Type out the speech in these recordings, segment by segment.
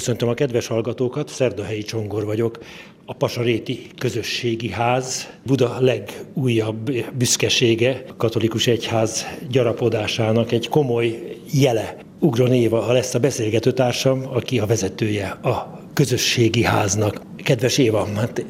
Köszöntöm a kedves hallgatókat, Szerdahelyi Csongor vagyok. A Pasaréti Közösségi Ház Buda legújabb büszkesége, a katolikus egyház gyarapodásának egy komoly jele. Ugron Éva, ha lesz a beszélgető társam, aki a vezetője a közösségi háznak. Kedves Éva, hát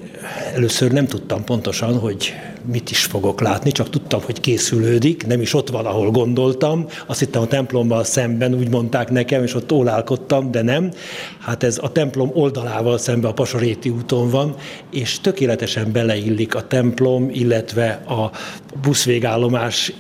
először nem tudtam pontosan, hogy mit is fogok látni, csak tudtam, hogy készülődik, nem is ott van, ahol gondoltam. Azt hittem a templommal szemben, úgy mondták nekem, és ott ólálkodtam, de nem. Hát ez a templom oldalával szemben a Pasaréti úton van, és tökéletesen beleillik a templom, illetve a buszvégállomás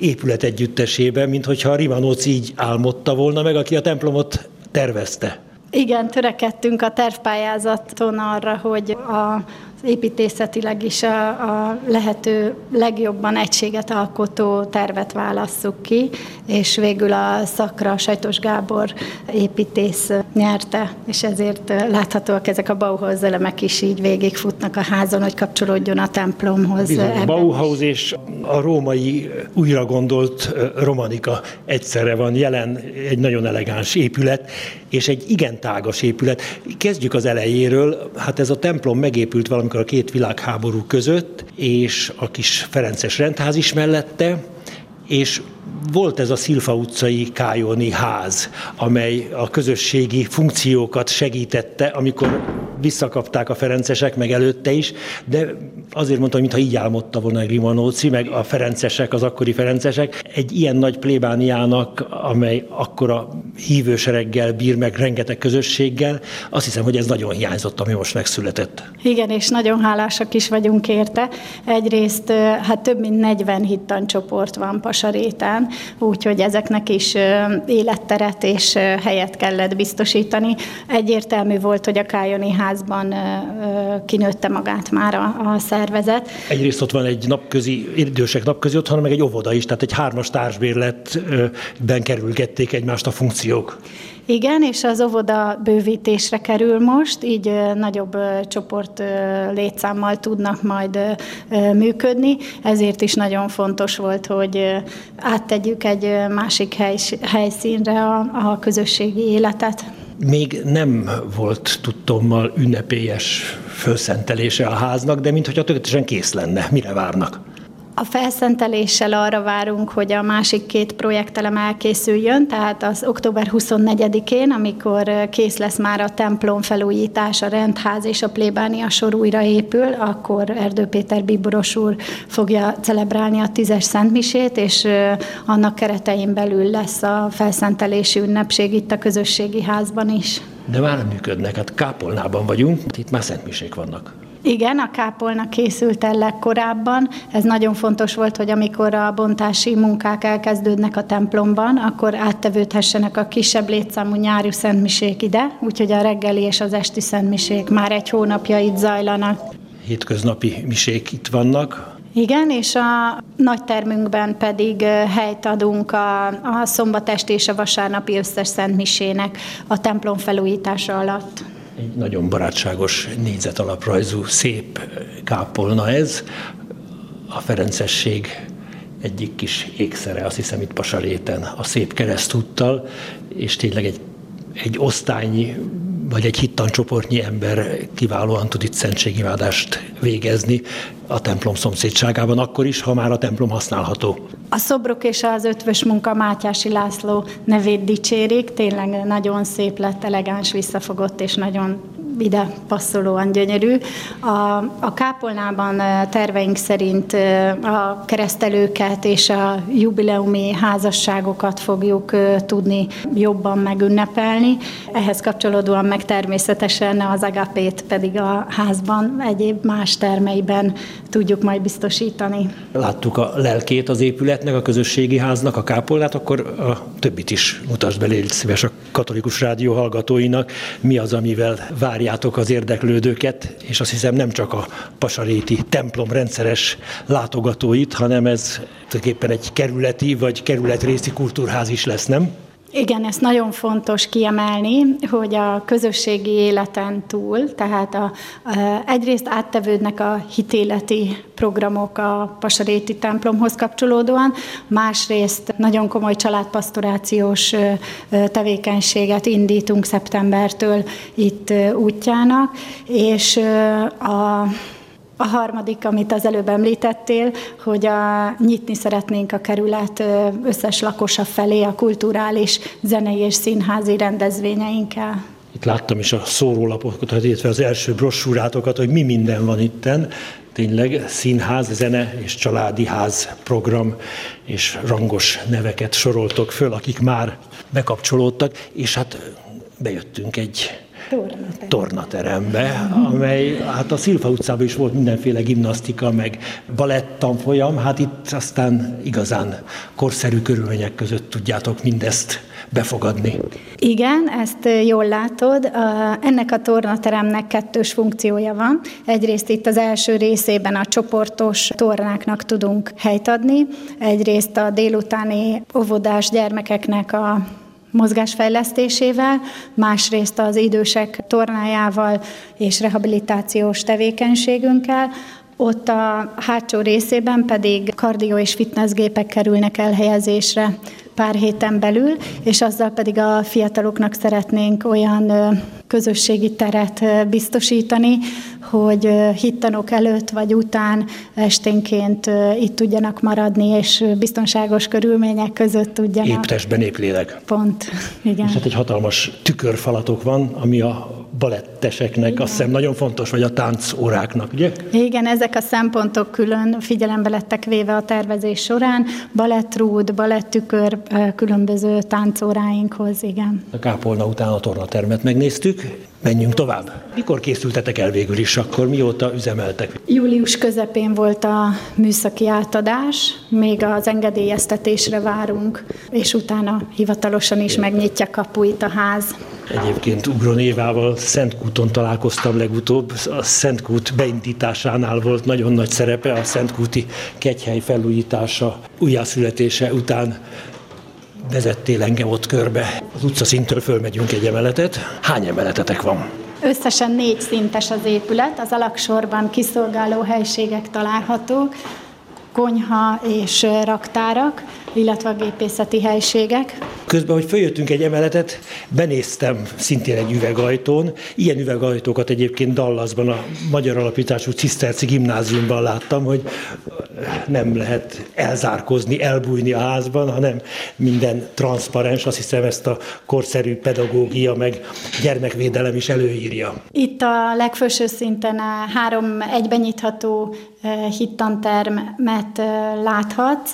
épület együttesébe, mint hogyha Rimanóc így álmodta volna meg, aki a templomot tervezte. Igen, törekedtünk a tervpályázaton arra, hogy a építészetileg is a, a lehető legjobban egységet alkotó tervet válasszuk ki, és végül a szakra Sajtos Gábor építész nyerte, és ezért láthatóak ezek a Bauhaus elemek is így végigfutnak a házon, hogy kapcsolódjon a templomhoz. Bizony, a Bauhaus és a római újra gondolt romanika egyszerre van jelen, egy nagyon elegáns épület, és egy igen tágas épület. Kezdjük az elejéről, hát ez a templom megépült valami valamikor a két világháború között, és a kis Ferences rendház is mellette, és volt ez a Szilfa utcai Kájoni ház, amely a közösségi funkciókat segítette, amikor visszakapták a ferencesek, meg előtte is, de azért mondtam, mintha így álmodta volna Grimanóci, meg a ferencesek, az akkori ferencesek, egy ilyen nagy plébániának, amely akkora hívősereggel bír, meg rengeteg közösséggel, azt hiszem, hogy ez nagyon hiányzott, ami most megszületett. Igen, és nagyon hálásak is vagyunk érte. Egyrészt hát több mint 40 hittancsoport van Pasarétán, úgyhogy ezeknek is életteret és helyet kellett biztosítani. Egyértelmű volt, hogy a Kájoni házban kinőtte magát már a, a szervezet. Egyrészt ott van egy napközi, idősek napközi otthon, meg egy óvoda is, tehát egy hármas társbérletben kerülgették egymást a funkciók. Igen, és az óvoda bővítésre kerül most, így nagyobb csoport létszámmal tudnak majd működni, ezért is nagyon fontos volt, hogy áttegyük egy másik helyszínre a, a közösségi életet. Még nem volt tudtommal ünnepélyes felszentelése a háznak, de mintha tökéletesen kész lenne. Mire várnak? A felszenteléssel arra várunk, hogy a másik két projektelem elkészüljön, tehát az október 24-én, amikor kész lesz már a templom felújítás, a rendház és a plébánia sor újra épül, akkor Erdő Péter Bíboros úr fogja celebrálni a tízes szentmisét, és annak keretein belül lesz a felszentelési ünnepség itt a közösségi házban is. De már működnek, hát Kápolnában vagyunk, itt már szentmisék vannak. Igen, a kápolna készült el legkorábban. Ez nagyon fontos volt, hogy amikor a bontási munkák elkezdődnek a templomban, akkor áttevődhessenek a kisebb létszámú nyári szentmisék ide, úgyhogy a reggeli és az esti szentmisék már egy hónapja itt zajlanak. Hétköznapi misék itt vannak, igen, és a nagy termünkben pedig helyt adunk a, a szombatesti és a vasárnapi összes szentmisének a templom felújítása alatt egy nagyon barátságos négyzetalaprajzú, szép kápolna ez. A Ferencesség egyik kis ékszere, azt hiszem itt Pasaréten, a szép keresztúttal, és tényleg egy, egy osztálynyi vagy egy hittancsoportnyi ember kiválóan tud itt szentségimádást végezni a templom szomszédságában, akkor is, ha már a templom használható. A szobrok és az ötvös munka Mátyási László nevét dicsérik, tényleg nagyon szép lett, elegáns, visszafogott és nagyon ide passzolóan gyönyörű. A, a kápolnában terveink szerint a keresztelőket és a jubileumi házasságokat fogjuk tudni jobban megünnepelni. Ehhez kapcsolódóan meg természetesen az agapét pedig a házban egyéb más termeiben tudjuk majd biztosítani. Láttuk a lelkét az épületnek, a közösségi háznak, a kápolnát, akkor a többit is mutasd be, légy szíves a katolikus rádió hallgatóinak. Mi az, amivel várjátok az érdeklődőket, és azt hiszem nem csak a Pasaréti templom rendszeres látogatóit, hanem ez tulajdonképpen egy kerületi vagy kerületrészi kultúrház is lesz, nem? Igen, ezt nagyon fontos kiemelni, hogy a közösségi életen túl, tehát a, a, egyrészt áttevődnek a hitéleti programok a Pasaréti templomhoz kapcsolódóan, másrészt nagyon komoly családpastorációs tevékenységet indítunk szeptembertől itt útjának, és a a harmadik, amit az előbb említettél, hogy a, nyitni szeretnénk a kerület összes lakosa felé a kulturális, zenei és színházi rendezvényeinkkel. Itt láttam is a szórólapokat, illetve az első brossúrátokat, hogy mi minden van itten. Tényleg színház, zene és családi ház program, és rangos neveket soroltok föl, akik már bekapcsolódtak, és hát bejöttünk egy Tornaterem. tornaterembe, amely hát a Szilfa utcában is volt mindenféle gimnasztika, meg balett tanfolyam, hát itt aztán igazán korszerű körülmények között tudjátok mindezt befogadni. Igen, ezt jól látod. Ennek a tornateremnek kettős funkciója van. Egyrészt itt az első részében a csoportos tornáknak tudunk helyt adni, egyrészt a délutáni óvodás gyermekeknek a mozgásfejlesztésével, másrészt az idősek tornájával és rehabilitációs tevékenységünkkel, ott a hátsó részében pedig kardió és fitnessgépek kerülnek elhelyezésre pár héten belül, és azzal pedig a fiataloknak szeretnénk olyan közösségi teret biztosítani, hogy hittanok előtt vagy után esténként itt tudjanak maradni, és biztonságos körülmények között tudjanak. Épp testben, épp lélek. Pont, igen. És hát egy hatalmas tükörfalatok van, ami a baletteseknek azt hiszem nagyon fontos, vagy a táncóráknak, ugye? Igen, ezek a szempontok külön figyelembe lettek véve a tervezés során. Balettrúd, balettükör különböző táncóráinkhoz, igen. A kápolna után a tornatermet megnéztük, menjünk tovább. Mikor készültetek el végül is, akkor mióta üzemeltek? Július közepén volt a műszaki átadás, még az engedélyeztetésre várunk, és utána hivatalosan is megnyitja kapuit a ház. Egyébként Ugron Évával Szentkúton találkoztam legutóbb. A Szentkút beindításánál volt nagyon nagy szerepe, a Szentkúti kegyhely felújítása, újjászületése után vezettél engem ott körbe. Az utcaszintől fölmegyünk egy emeletet. Hány emeletetek van? Összesen négy szintes az épület, az alaksorban kiszolgáló helységek találhatók, konyha és raktárak, illetve a gépészeti helységek. Közben, hogy följöttünk egy emeletet, benéztem szintén egy üvegajtón. Ilyen üvegajtókat egyébként Dallasban, a Magyar Alapítású Ciszterci Gimnáziumban láttam, hogy nem lehet elzárkozni, elbújni a házban, hanem minden transzparens. Azt hiszem ezt a korszerű pedagógia meg gyermekvédelem is előírja. Itt a legfelső szinten a három egybenyitható hittantermet láthatsz.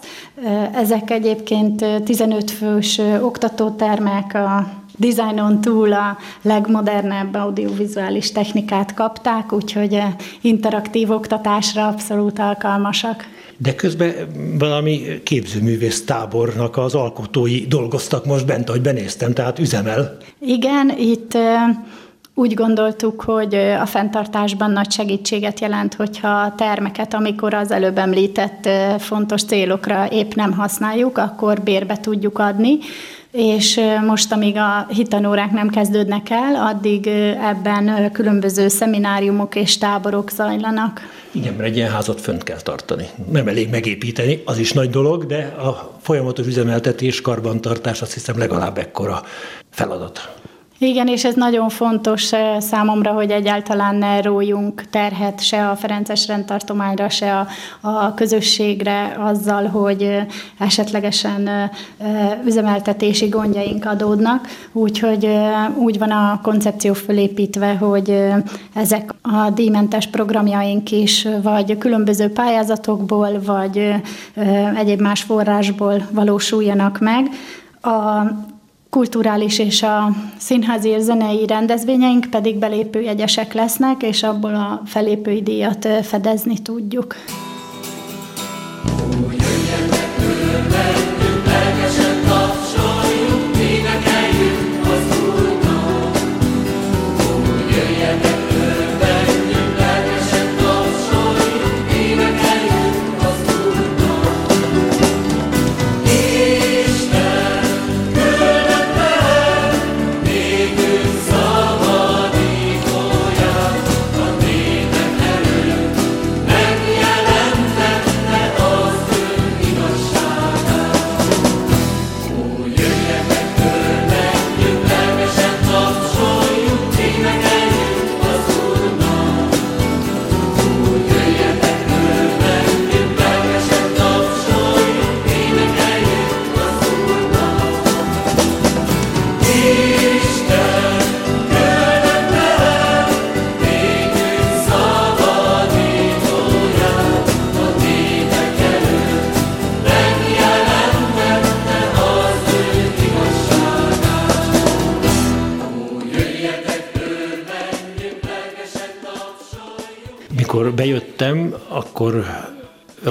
Ezek egyébként 15 fős oktatótermek, a dizájnon túl a legmodernebb audiovizuális technikát kapták, úgyhogy interaktív oktatásra abszolút alkalmasak. De közben valami képzőművész tábornak az alkotói dolgoztak most bent, ahogy benéztem, tehát üzemel. Igen, itt úgy gondoltuk, hogy a fenntartásban nagy segítséget jelent, hogyha a termeket, amikor az előbb említett fontos célokra épp nem használjuk, akkor bérbe tudjuk adni, és most, amíg a hitanórák nem kezdődnek el, addig ebben különböző szemináriumok és táborok zajlanak. Igen, mert egy ilyen házat fönt kell tartani. Nem elég megépíteni, az is nagy dolog, de a folyamatos üzemeltetés, karbantartás azt hiszem legalább ekkora feladat. Igen, és ez nagyon fontos eh, számomra, hogy egyáltalán ne rójunk terhet se a Ferences rendtartományra, se a, a közösségre azzal, hogy eh, esetlegesen eh, üzemeltetési gondjaink adódnak. Úgyhogy úgy van a koncepció fölépítve, hogy ezek a díjmentes programjaink is, vagy különböző pályázatokból, vagy egyéb más forrásból valósuljanak meg. A kulturális és a színházi és zenei rendezvényeink pedig belépőjegyesek lesznek, és abból a felépői díjat fedezni tudjuk.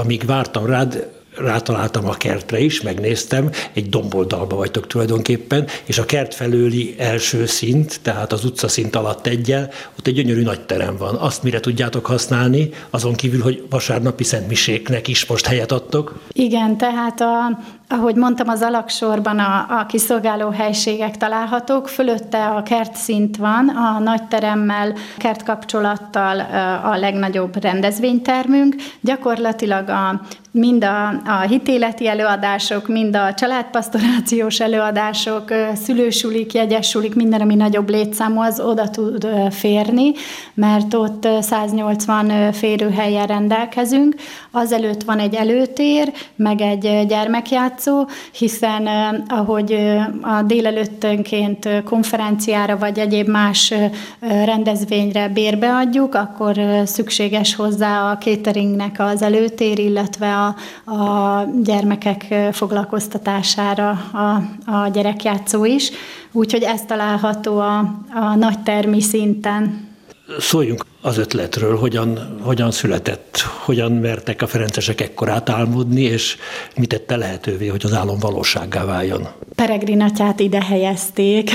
Amíg vártam rád, rátaláltam a kertre is, megnéztem, egy domboldalba vagytok tulajdonképpen, és a kert felőli első szint, tehát az utcaszint alatt egyel, ott egy gyönyörű nagy terem van. Azt mire tudjátok használni, azon kívül, hogy vasárnapi szentmiséknek is most helyet adtok? Igen, tehát a, ahogy mondtam, az alaksorban a, a kiszolgáló helységek találhatók, fölötte a kertszint van, a nagy teremmel, kertkapcsolattal a legnagyobb rendezvénytermünk. Gyakorlatilag a mind a, a hitéleti előadások, mind a családpastorációs előadások, szülősulik, jegyesulik, minden, ami nagyobb létszámú, az oda tud férni, mert ott 180 férőhelyen rendelkezünk. Azelőtt van egy előtér, meg egy gyermekjátszó, hiszen ahogy a délelőttönként konferenciára vagy egyéb más rendezvényre bérbeadjuk, akkor szükséges hozzá a cateringnek az előtér, illetve a a, gyermekek foglalkoztatására a, a gyerekjátszó is, úgyhogy ez található a, a nagy termi szinten. Szóljunk az ötletről, hogyan, hogyan született, hogyan mertek a ferencesek ekkorát álmodni, és mit tette lehetővé, hogy az álom valósággá váljon. Peregrin atyát ide helyezték.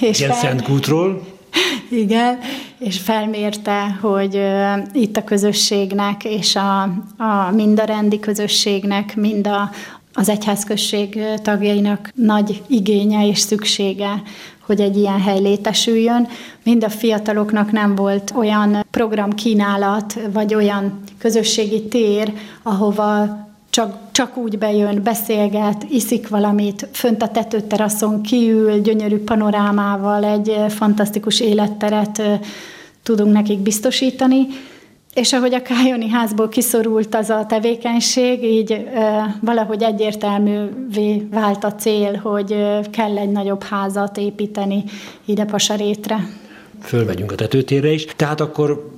És Ilyen fel... Szentkútról? Igen, és felmérte, hogy itt a közösségnek, és a, a mind a rendi közösségnek, mind a, az egyházközség tagjainak nagy igénye és szüksége, hogy egy ilyen hely létesüljön. Mind a fiataloknak nem volt olyan programkínálat, vagy olyan közösségi tér, ahova csak, csak úgy bejön, beszélget, iszik valamit, fönt a tetőteraszon kiül, gyönyörű panorámával egy fantasztikus életteret tudunk nekik biztosítani. És ahogy a Kájoni házból kiszorult az a tevékenység, így valahogy egyértelművé vált a cél, hogy kell egy nagyobb házat építeni ide Pasarétre. Fölmegyünk a tetőtérre is. Tehát akkor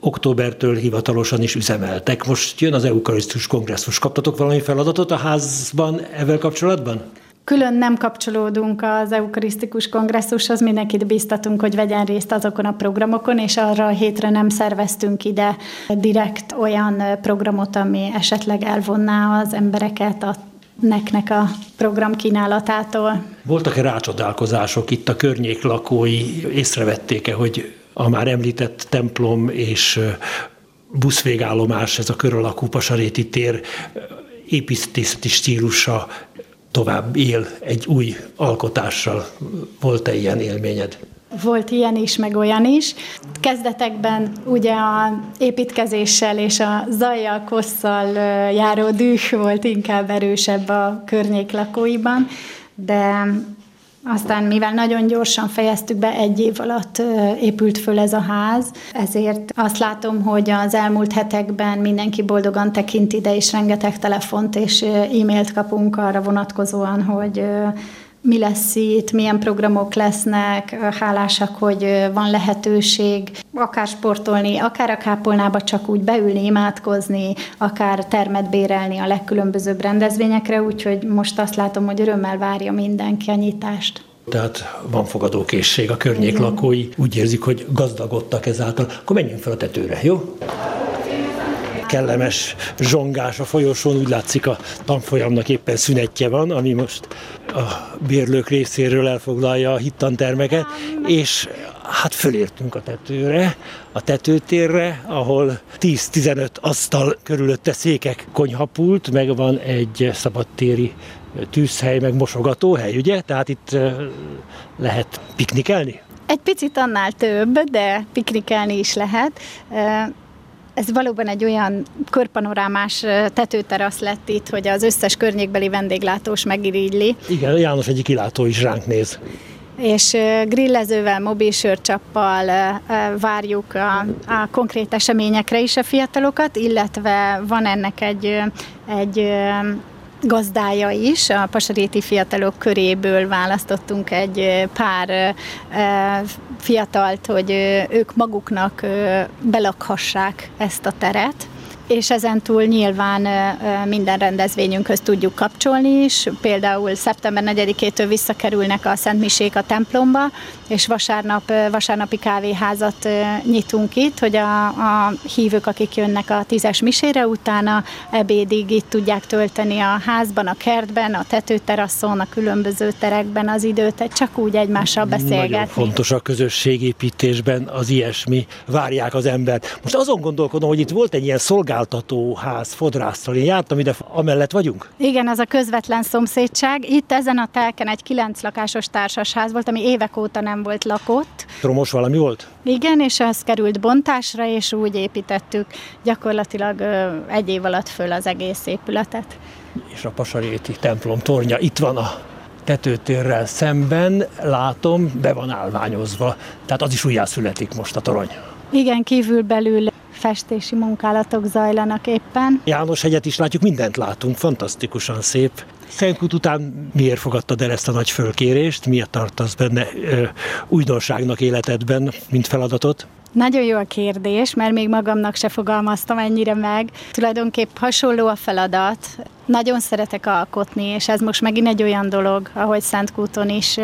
októbertől hivatalosan is üzemeltek. Most jön az eukarisztus kongresszus. Kaptatok valami feladatot a házban ezzel kapcsolatban? Külön nem kapcsolódunk az eukarisztikus kongresszushoz, mindenkit biztatunk, hogy vegyen részt azokon a programokon, és arra a hétre nem szerveztünk ide direkt olyan programot, ami esetleg elvonná az embereket a neknek a program kínálatától. Voltak-e rácsodálkozások itt a környék lakói? Észrevették-e, hogy a már említett templom és buszvégállomás, ez a kör Pasaréti tér építészeti stílusa tovább él egy új alkotással. Volt-e ilyen élményed? Volt ilyen is, meg olyan is. Kezdetekben ugye a építkezéssel és a zajjal, kosszal járó düh volt inkább erősebb a környék lakóiban, de aztán, mivel nagyon gyorsan fejeztük be, egy év alatt épült föl ez a ház, ezért azt látom, hogy az elmúlt hetekben mindenki boldogan tekint ide, és rengeteg telefont és e-mailt kapunk arra vonatkozóan, hogy mi lesz itt, milyen programok lesznek, hálásak, hogy van lehetőség akár sportolni, akár a kápolnába csak úgy beülni, imádkozni, akár termet bérelni a legkülönbözőbb rendezvényekre, úgyhogy most azt látom, hogy örömmel várja mindenki a nyitást. Tehát van fogadókészség, a környék Igen. lakói úgy érzik, hogy gazdagodtak ezáltal. Akkor menjünk fel a tetőre, jó? Kellemes zsongás a folyosón, úgy látszik a tanfolyamnak éppen szünetje van, ami most a bérlők részéről elfoglalja a hittantermeket, és hát fölértünk a tetőre, a tetőtérre, ahol 10-15 asztal körülötte székek, konyhapult, meg van egy szabadtéri tűzhely, meg mosogatóhely, ugye? Tehát itt lehet piknikelni? Egy picit annál több, de piknikelni is lehet ez valóban egy olyan körpanorámás tetőterasz lett itt, hogy az összes környékbeli vendéglátós megirigyli. Igen, János egyik kilátó is ránk néz és grillezővel, mobilsörcsappal várjuk a, a konkrét eseményekre is a fiatalokat, illetve van ennek egy, egy gazdája is, a pasaréti fiatalok köréből választottunk egy pár fiatalt, hogy ők maguknak belakhassák ezt a teret. És ezen túl nyilván minden rendezvényünkhöz tudjuk kapcsolni is. Például szeptember 4-től visszakerülnek a Szent Misék a templomba, és vasárnap, vasárnapi kávéházat nyitunk itt, hogy a, a hívők, akik jönnek a tízes misére, utána ebédig itt tudják tölteni a házban, a kertben, a tetőteraszon, a különböző terekben az időt, csak úgy egymással beszélgetni. Nagyon fontos a közösségépítésben az ilyesmi, várják az embert. Most azon gondolkodom, hogy itt volt egy ilyen szolgáltatóház fodrásztal. Én jártam ide, amellett vagyunk? Igen, az a közvetlen szomszédság. Itt ezen a telken egy kilenc lakásos társasház volt, ami évek óta nem volt lakott. Romos valami volt? Igen, és az került bontásra, és úgy építettük gyakorlatilag egy év alatt föl az egész épületet. És a Pasaréti templom tornya itt van a tetőtérrel szemben, látom, be van állványozva. Tehát az is újjászületik most a torony. Igen, kívül belül festési munkálatok zajlanak éppen. János hegyet is látjuk, mindent látunk, fantasztikusan szép. Szentkút után miért fogadtad el ezt a nagy fölkérést? Miért tartasz benne ö, újdonságnak életedben, mint feladatot? Nagyon jó a kérdés, mert még magamnak se fogalmaztam ennyire meg. Tulajdonképp hasonló a feladat. Nagyon szeretek alkotni, és ez most megint egy olyan dolog, ahogy Szentkúton is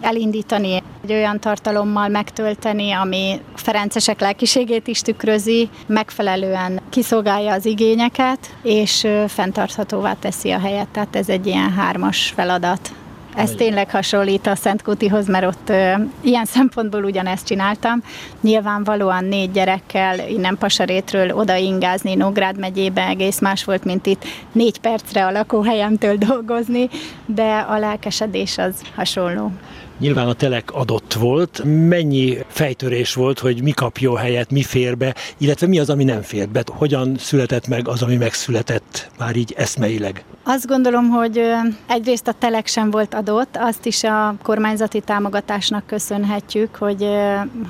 elindítani, egy olyan tartalommal megtölteni, ami Ferencesek lelkiségét is tükrözi, megfelelően kiszolgálja az igényeket, és fenntarthatóvá teszi a helyet. Tehát ez egy ilyen hármas feladat. Ez tényleg hasonlít a Szentkútihoz, mert ott ö, ilyen szempontból ugyanezt csináltam. Nyilvánvalóan négy gyerekkel innen Pasarétről oda ingázni Nógrád megyébe egész más volt, mint itt négy percre a lakóhelyemtől dolgozni, de a lelkesedés az hasonló. Nyilván a telek adott volt. Mennyi fejtörés volt, hogy mi kapjon helyet, mi fér be, illetve mi az, ami nem fér be? Hogyan született meg az, ami megszületett már így eszmeileg? Azt gondolom, hogy egyrészt a telek sem volt adott, azt is a kormányzati támogatásnak köszönhetjük, hogy,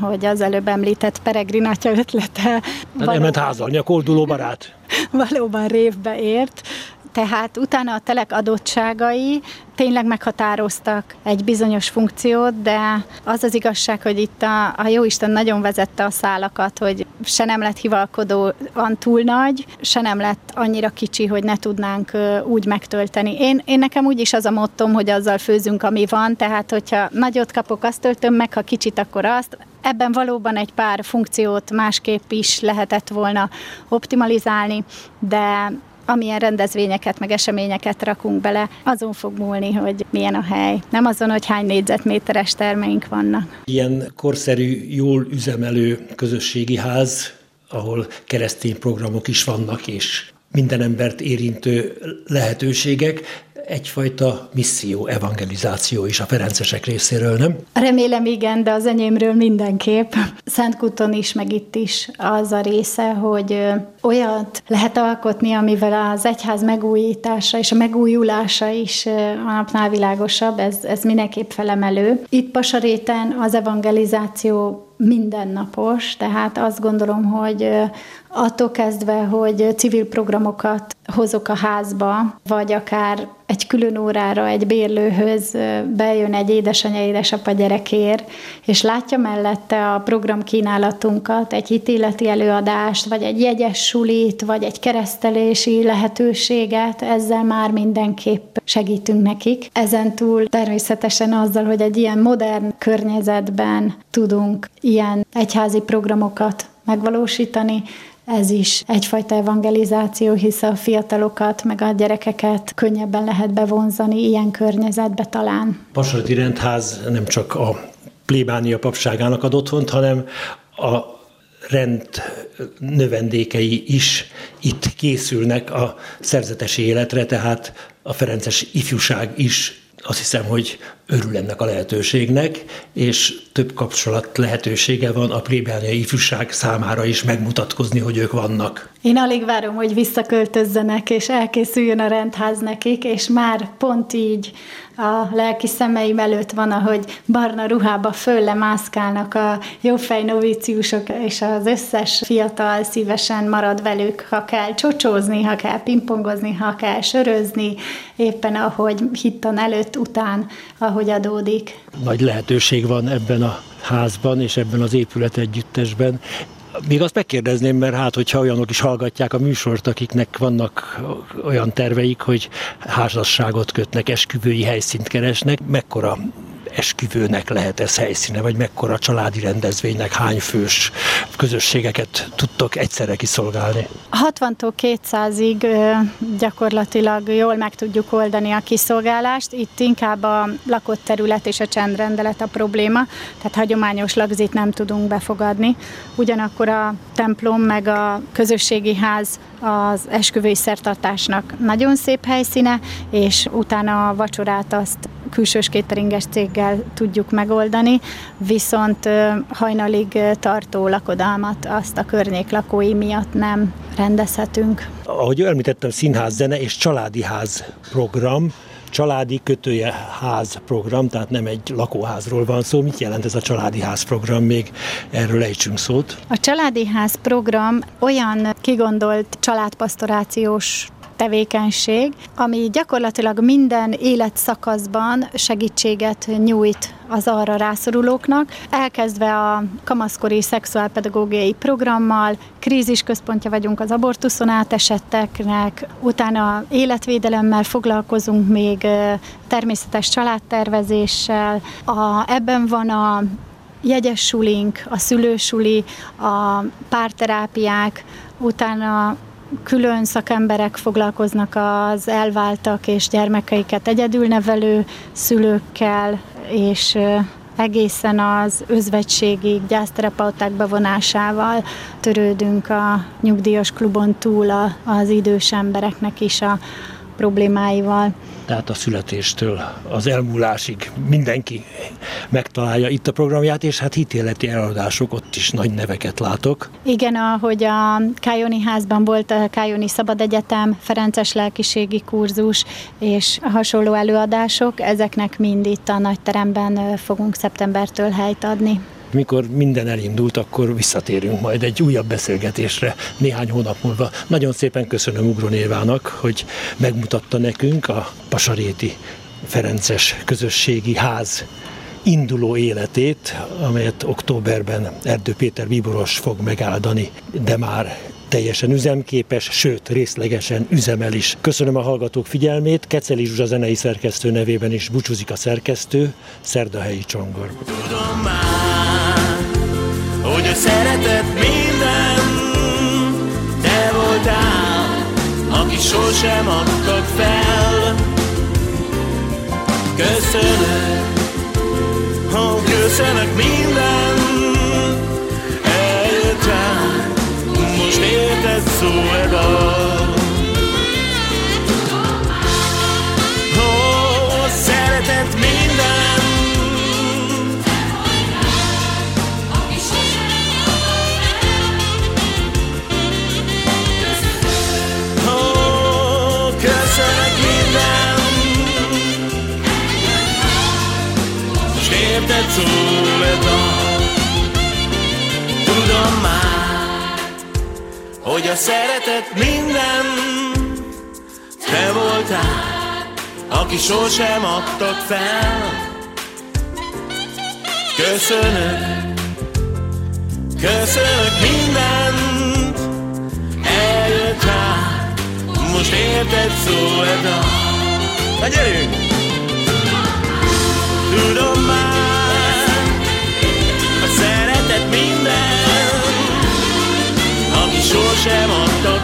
hogy az előbb említett Peregrin atya ötlete. Nem ment házalni a kolduló barát. valóban révbe ért, tehát utána a telek adottságai tényleg meghatároztak egy bizonyos funkciót, de az az igazság, hogy itt a, a Jóisten nagyon vezette a szálakat, hogy se nem lett hivalkodóan túl nagy, se nem lett annyira kicsi, hogy ne tudnánk úgy megtölteni. Én, én nekem úgy az a mottom, hogy azzal főzünk, ami van, tehát hogyha nagyot kapok, azt töltöm meg, ha kicsit, akkor azt. Ebben valóban egy pár funkciót másképp is lehetett volna optimalizálni, de amilyen rendezvényeket, meg eseményeket rakunk bele, azon fog múlni, hogy milyen a hely. Nem azon, hogy hány négyzetméteres termeink vannak. Ilyen korszerű, jól üzemelő közösségi ház, ahol keresztény programok is vannak, és minden embert érintő lehetőségek egyfajta misszió, evangelizáció is a ferencesek részéről, nem? Remélem igen, de az enyémről mindenképp. Szentkuton is, meg itt is az a része, hogy olyat lehet alkotni, amivel az egyház megújítása és a megújulása is a napnál világosabb, ez, ez mindenképp felemelő. Itt Pasaréten az evangelizáció mindennapos, tehát azt gondolom, hogy attól kezdve, hogy civil programokat hozok a házba, vagy akár egy külön órára egy bérlőhöz bejön egy édesanyja, édesapa gyerekér, és látja mellette a programkínálatunkat, egy hitéleti előadást, vagy egy jegyes sulit, vagy egy keresztelési lehetőséget, ezzel már mindenképp segítünk nekik. Ezen túl természetesen azzal, hogy egy ilyen modern környezetben tudunk ilyen egyházi programokat megvalósítani, ez is egyfajta evangelizáció, hisz a fiatalokat, meg a gyerekeket könnyebben lehet bevonzani ilyen környezetbe talán. Pasarati rendház nem csak a plébánia papságának ad otthont, hanem a rend növendékei is itt készülnek a szerzetesi életre, tehát a Ferences ifjúság is azt hiszem, hogy örül ennek a lehetőségnek, és több kapcsolat lehetősége van a plébániai ifjúság számára is megmutatkozni, hogy ők vannak. Én alig várom, hogy visszaköltözzenek, és elkészüljön a rendház nekik, és már pont így a lelki szemeim előtt van, ahogy barna ruhába fölle mászkálnak a jófej novíciusok, és az összes fiatal szívesen marad velük, ha kell csocsózni, ha kell pingpongozni, ha kell sörözni, éppen ahogy hittan előtt, után, ahogy adódik. Nagy lehetőség van ebben a házban és ebben az épület együttesben. Még azt megkérdezném, mert hát, hogyha olyanok is hallgatják a műsort, akiknek vannak olyan terveik, hogy házasságot kötnek, esküvői helyszínt keresnek, mekkora esküvőnek lehet ez helyszíne, vagy mekkora családi rendezvénynek, hány fős közösségeket tudtok egyszerre kiszolgálni? 60-tól 200-ig gyakorlatilag jól meg tudjuk oldani a kiszolgálást. Itt inkább a lakott terület és a csendrendelet a probléma, tehát hagyományos lagzit nem tudunk befogadni. Ugyanakkor a templom meg a közösségi ház az esküvői szertartásnak nagyon szép helyszíne, és utána a vacsorát azt külsős kéteringes céggel tudjuk megoldani, viszont hajnalig tartó lakodalmat azt a környék lakói miatt nem rendezhetünk. Ahogy említettem, színház, zene és családi ház program, családi kötője ház program, tehát nem egy lakóházról van szó. Mit jelent ez a családi ház program? Még erről ejtsünk szót. A családi ház program olyan kigondolt családpastorációs tevékenység, ami gyakorlatilag minden életszakaszban segítséget nyújt az arra rászorulóknak, elkezdve a kamaszkori szexuálpedagógiai programmal, krízisközpontja vagyunk az abortuszon átesetteknek, utána életvédelemmel foglalkozunk még természetes családtervezéssel. A, ebben van a jegyes a szülősuli, a párterápiák, utána külön szakemberek foglalkoznak az elváltak és gyermekeiket egyedülnevelő szülőkkel, és egészen az özvegységig gyászterapeuták bevonásával törődünk a nyugdíjas klubon túl az idős embereknek is a problémáival tehát a születéstől az elmúlásig mindenki megtalálja itt a programját, és hát hitéleti eladások, ott is nagy neveket látok. Igen, ahogy a Kájoni házban volt a Kájoni Szabad Egyetem, Ferences lelkiségi kurzus és hasonló előadások, ezeknek mind itt a nagy teremben fogunk szeptembertől helyt adni mikor minden elindult, akkor visszatérünk majd egy újabb beszélgetésre néhány hónap múlva. Nagyon szépen köszönöm Ugron Évának, hogy megmutatta nekünk a Pasaréti Ferences Közösségi Ház induló életét, amelyet októberben Erdő Péter Bíboros fog megáldani, de már teljesen üzemképes, sőt részlegesen üzemel is. Köszönöm a hallgatók figyelmét, Keceli Zsuzsa zenei szerkesztő nevében is búcsúzik a szerkesztő, Szerdahelyi Csongor. Tudom már, hogy a szeretet minden, te voltál, aki sosem adtak fel. Köszönöm, oh, köszönök minden, eljöttem, most érted szó szeretet minden. Te voltál Aki sosem adtak fel. Köszönök Köszönök mindent. Eljött rá Most érted szól a dal Na gyerünk! Tudom már Aki sosem